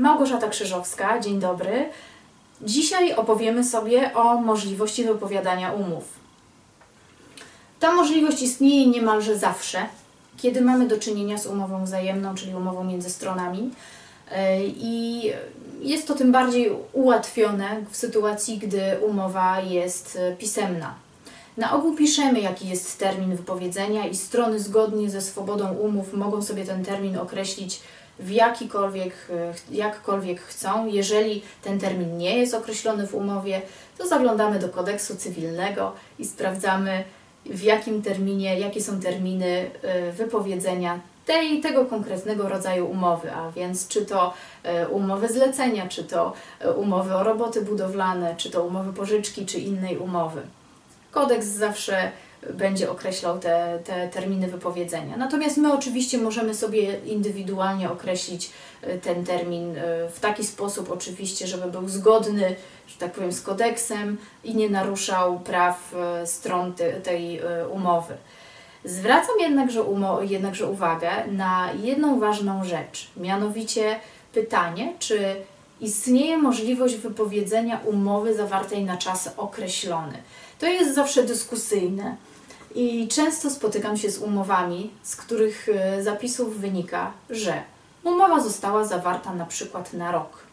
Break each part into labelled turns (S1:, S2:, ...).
S1: Małgorzata Krzyżowska, dzień dobry. Dzisiaj opowiemy sobie o możliwości wypowiadania umów. Ta możliwość istnieje niemalże zawsze, kiedy mamy do czynienia z umową wzajemną, czyli umową między stronami. Yy, I jest to tym bardziej ułatwione w sytuacji, gdy umowa jest e, pisemna. Na ogół piszemy, jaki jest termin wypowiedzenia, i strony zgodnie ze swobodą umów mogą sobie ten termin określić w jakikolwiek, e, jakkolwiek chcą. Jeżeli ten termin nie jest określony w umowie, to zaglądamy do kodeksu cywilnego i sprawdzamy, w jakim terminie, jakie są terminy e, wypowiedzenia tej, tego konkretnego rodzaju umowy, a więc czy to e, umowy zlecenia, czy to umowy o roboty budowlane, czy to umowy pożyczki, czy innej umowy. Kodeks zawsze będzie określał te, te terminy wypowiedzenia. Natomiast my oczywiście możemy sobie indywidualnie określić e, ten termin w taki sposób oczywiście, żeby był zgodny, że tak powiem, z kodeksem i nie naruszał praw stron te, tej umowy. Zwracam jednakże, jednakże uwagę na jedną ważną rzecz, mianowicie pytanie, czy istnieje możliwość wypowiedzenia umowy zawartej na czas określony. To jest zawsze dyskusyjne i często spotykam się z umowami, z których e, zapisów wynika, że umowa została zawarta na przykład na rok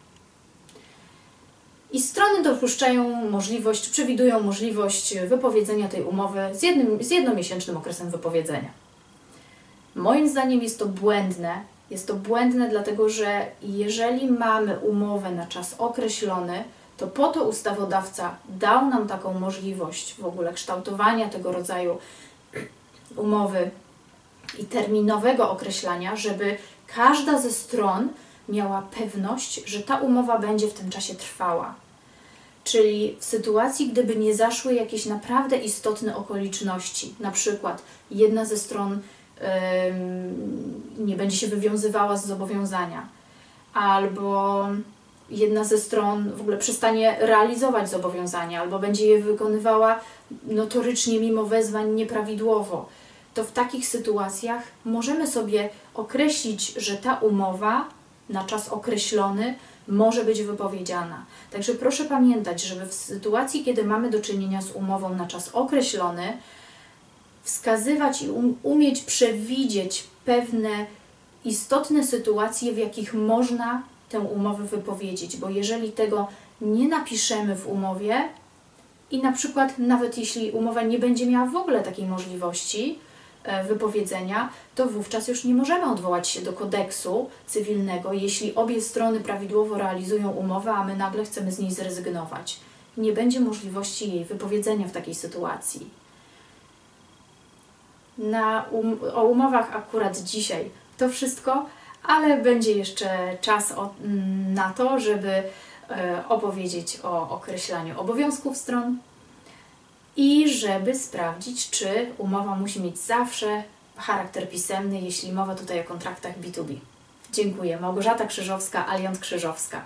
S1: i strony dopuszczają możliwość, przewidują możliwość wypowiedzenia tej umowy z, jednym, z jednomiesięcznym okresem wypowiedzenia. Moim zdaniem jest to błędne. Jest to błędne, dlatego że jeżeli mamy umowę na czas określony, to po to ustawodawca dał nam taką możliwość w ogóle kształtowania tego rodzaju umowy i terminowego określania, żeby każda ze stron miała pewność, że ta umowa będzie w tym czasie trwała. Czyli w sytuacji, gdyby nie zaszły jakieś naprawdę istotne okoliczności, na przykład jedna ze stron nie będzie się wywiązywała z zobowiązania, albo jedna ze stron w ogóle przestanie realizować zobowiązania, albo będzie je wykonywała notorycznie mimo wezwań nieprawidłowo, to w takich sytuacjach możemy sobie określić, że ta umowa na czas określony może być wypowiedziana. Także proszę pamiętać, żeby w sytuacji, kiedy mamy do czynienia z umową na czas określony, wskazywać i um, umieć przewidzieć pewne istotne sytuacje, w jakich można tę umowę wypowiedzieć, bo jeżeli tego nie napiszemy w umowie i na przykład nawet jeśli umowa nie będzie miała w ogóle takiej możliwości, E, wypowiedzenia, to wówczas już nie możemy odwołać się do kodeksu cywilnego, jeśli obie strony prawidłowo realizują umowę, a my nagle chcemy z niej zrezygnować. Nie będzie możliwości jej wypowiedzenia w takiej sytuacji. Na um o umowach akurat dzisiaj to wszystko, ale będzie jeszcze czas o, na to, żeby e, opowiedzieć o określaniu obowiązków stron, i żeby sprawdzić, czy umowa musi mieć zawsze charakter pisemny, jeśli mowa tutaj o kontraktach B2B. Dziękuję. Małgorzata Krzyżowska, Aliant Krzyżowska.